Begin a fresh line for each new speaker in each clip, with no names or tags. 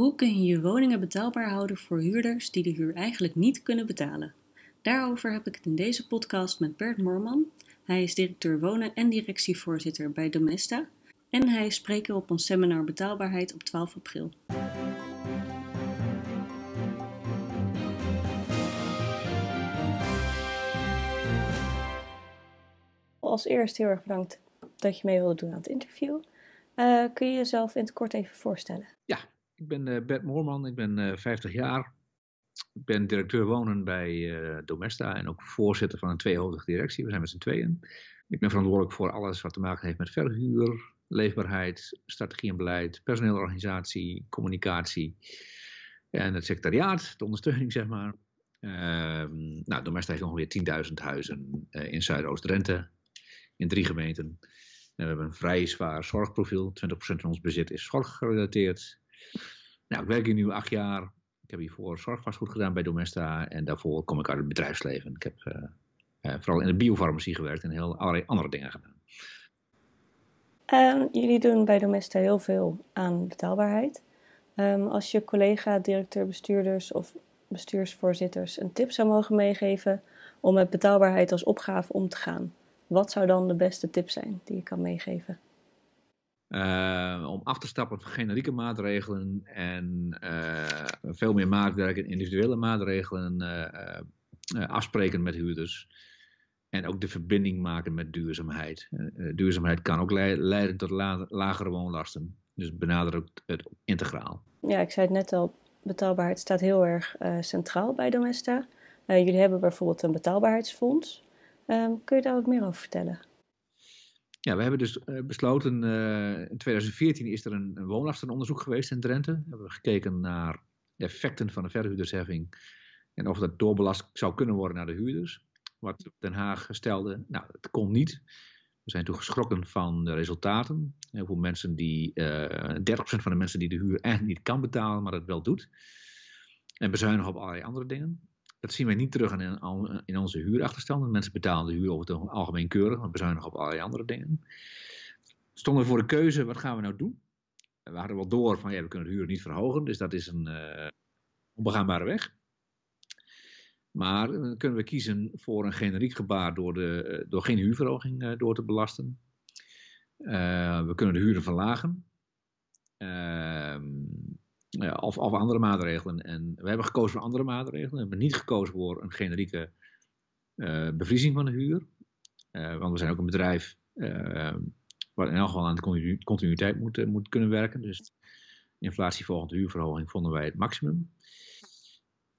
Hoe kun je je woningen betaalbaar houden voor huurders die de huur eigenlijk niet kunnen betalen? Daarover heb ik het in deze podcast met Bert Moorman. Hij is directeur wonen en directievoorzitter bij Domesta. En hij is spreker op ons seminar Betaalbaarheid op 12 april. Als eerst heel erg bedankt dat je mee wilde doen aan het interview. Uh, kun je jezelf in het kort even voorstellen?
Ja, ik ben uh, Bert Moorman, ik ben uh, eh, 50 jaar. Ik ben directeur wonen bij Domesta en ook voorzitter van een tweehoofdige directie. We zijn met z'n tweeën. Ik ben verantwoordelijk voor alles wat te maken heeft met verhuur, leefbaarheid, strategie en beleid, personeelorganisatie, communicatie en het secretariaat, de ondersteuning zeg maar. Ehm, nou, Domesta heeft ongeveer 10.000 huizen in Zuidoost-Drenthe, in drie gemeenten we hebben een vrij zwaar zorgprofiel. 20% van ons bezit is zorggerelateerd. Nou, ik werk hier nu acht jaar. Ik heb hiervoor zorgvastgoed gedaan bij Domesta. En daarvoor kom ik uit het bedrijfsleven. Ik heb uh, uh, vooral in de biofarmacie gewerkt en heel allerlei andere dingen gedaan.
Uh, jullie doen bij Domesta heel veel aan betaalbaarheid. Um, als je collega, directeur, bestuurders of bestuursvoorzitters een tip zou mogen meegeven om met betaalbaarheid als opgave om te gaan, wat zou dan de beste tip zijn die je kan meegeven?
Uh, om af te stappen van generieke maatregelen en uh, veel meer maatwerk individuele maatregelen uh, afspreken met huurders. En ook de verbinding maken met duurzaamheid. duurzaamheid kan ook leiden tot la lagere woonlasten. Dus benader ook het integraal.
Ja, ik zei het net al, betaalbaarheid staat heel erg centraal bij Domesta. jullie hebben bijvoorbeeld een betaalbaarheidsfonds. Um, kun je daar ook meer over vertellen?
Ja, we hebben dus uh, besloten, uh, in 2014 is er een, een woonlastenonderzoek geweest in Drenthe. We hebben gekeken naar effecten van de verhuurdersheffing en of dat doorbelast zou kunnen worden naar de huurders. Wat Den Haag stelde, nou, het kon niet. We zijn toen geschrokken van de resultaten. Heel veel mensen die, uh, eh, 30% van de mensen die de huur eigenlijk niet kan betalen, maar het wel doet. En bezuinigen op allerlei andere dingen. Dat zien wij niet terug in, in onze huurachterstanden. Mensen betalen de huur over het algemeen keurig, maar bezuinigen op allerlei andere dingen. Stonden we voor de keuze, wat gaan we nou doen? We hadden wel door van, ja, we kunnen de huur niet verhogen, dus dat is een uh, onbegaanbare weg. Maar dan kunnen we kiezen voor een generiek gebaar door, de, eh, door geen huurverhoging door te belasten. We kunnen de huren verlagen. Of, of andere maatregelen. En we hebben gekozen voor andere maatregelen. We hebben niet gekozen voor een generieke uh, bevriezing van de huur. Uh, want we zijn ook een bedrijf uh, wat in elk geval aan de continuïteit moet, moet kunnen werken. Dus inflatie volgende huurverhoging vonden wij het maximum.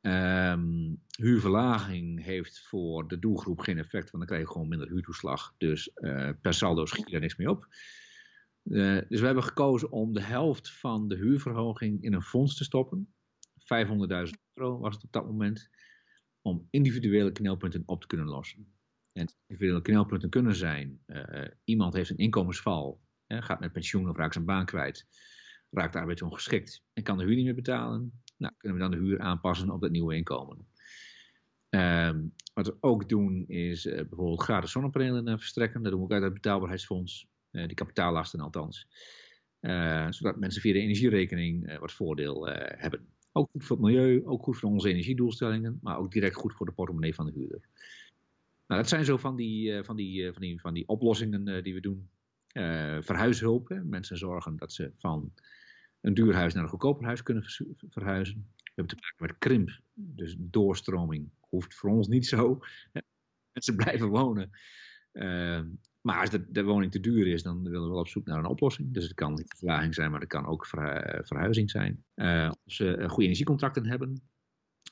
Um, huurverlaging heeft voor de doelgroep geen effect, want dan krijg je gewoon minder huurtoeslag. Dus per saldo schiet er niks mee op. Uh, dus we hebben gekozen om de helft van de huurverhoging in een fonds te stoppen. 500.000 euro was het op dat moment. Om individuele knelpunten op te kunnen lossen. En individuele knelpunten kunnen zijn: uh, iemand heeft een inkomensval, gaat met pensioen of raakt zijn baan kwijt, raakt arbeidsongeschikt en kan de huur niet meer betalen. Nou, kunnen we dan de huur aanpassen op dat nieuwe inkomen. Uh, wat we ook doen is uh, bijvoorbeeld gratis zonnepanelen verstrekken. Dat doen we ook uit het betaalbaarheidsfonds. Eh, die kapitaallasten althans. Eh, zodat mensen via de energierekening eh, wat voordeel hebben. Ook goed voor het milieu, ook goed voor onze energiedoelstellingen, maar ook direct goed voor de portemonnee van de huurder. Nou, dat zijn zo van die, van die, van die, van die oplossingen die we doen. verhuishulp. Hè. Mensen zorgen dat ze van een duur huis naar een goedkoper huis kunnen verhuizen. We hebben te maken met krimp, dus doorstroming hoeft voor ons niet zo. Mensen blijven wonen. Maar als de, de, woning te duur is, dan willen we wel op zoek naar een oplossing. Dus het kan niet verlaging zijn, maar het kan ook verhuizing zijn. Uh, of ze uh, goede energiecontracten hebben.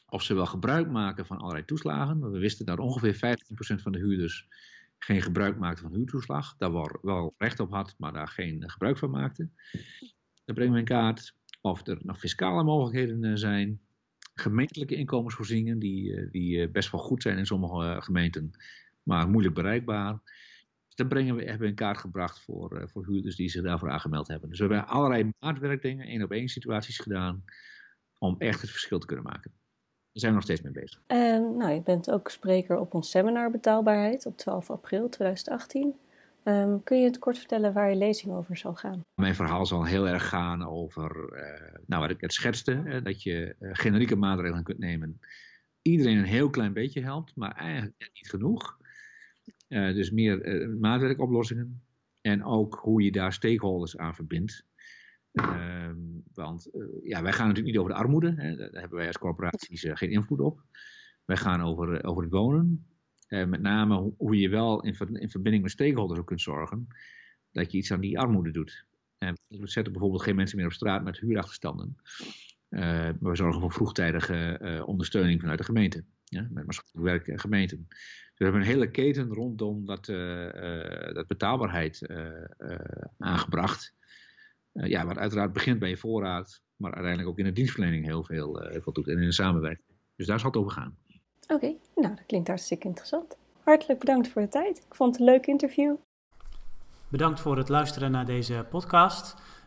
Of ze wel gebruik maken van allerlei toeslagen. We wisten dat ongeveer 15% van de huurders geen gebruik maakte van huurtoeslag. Daar wel, wel recht op had, maar daar geen gebruik van maakte. Dan brengen we in kaart of er nog fiscale mogelijkheden zijn. Gemeentelijke inkomensvoorzieningen, die, die best wel goed zijn in sommige gemeenten, maar moeilijk bereikbaar dat brengen we, hebben we in kaart gebracht voor, uh, voor huurders die zich daarvoor aangemeld hebben. Dus we hebben allerlei maatwerkdingen, één op één situaties gedaan, om echt het verschil te kunnen maken. Daar zijn we nog steeds mee bezig.
Uh, nou, je bent ook spreker op ons seminar Betaalbaarheid op 12 april 2018. Ehm, kun je het kort vertellen waar je lezing over zal gaan?
Mijn verhaal zal heel erg gaan over, uh, nou wat ik het schetste, hè, dat je uh, generieke maatregelen kunt nemen. Iedereen een heel klein beetje helpt, maar eigenlijk niet genoeg. Uh, dus meer maatwerkoplossingen. En ook hoe je daar stakeholders aan verbindt. Ehm, want ja, wij gaan natuurlijk niet over de armoede. Hè. Daar hebben wij als corporaties geen invloed op. Wij gaan over, over het wonen. Met name hoe je wel in, ver, in, verbinding met stakeholders ook kunt zorgen dat je iets aan die armoede doet. En we zetten bijvoorbeeld geen mensen meer op straat met huurachterstanden. Uh, maar we zorgen voor vroegtijdige uh, ondersteuning vanuit de gemeente. Ja, met maatschappelijk werk en gemeenten. Dus we hebben een hele keten rondom dat, dat betaalbaarheid aangebracht. ja, wat uiteraard begint bij je voorraad, maar uiteindelijk ook in de dienstverlening heel veel, heel veel doet en in de samenwerking. Dus daar zal het over gaan.
Oké, nou dat klinkt hartstikke interessant. Hartelijk bedankt voor de tijd. Ik vond het een leuk interview.
Bedankt voor het luisteren naar deze podcast.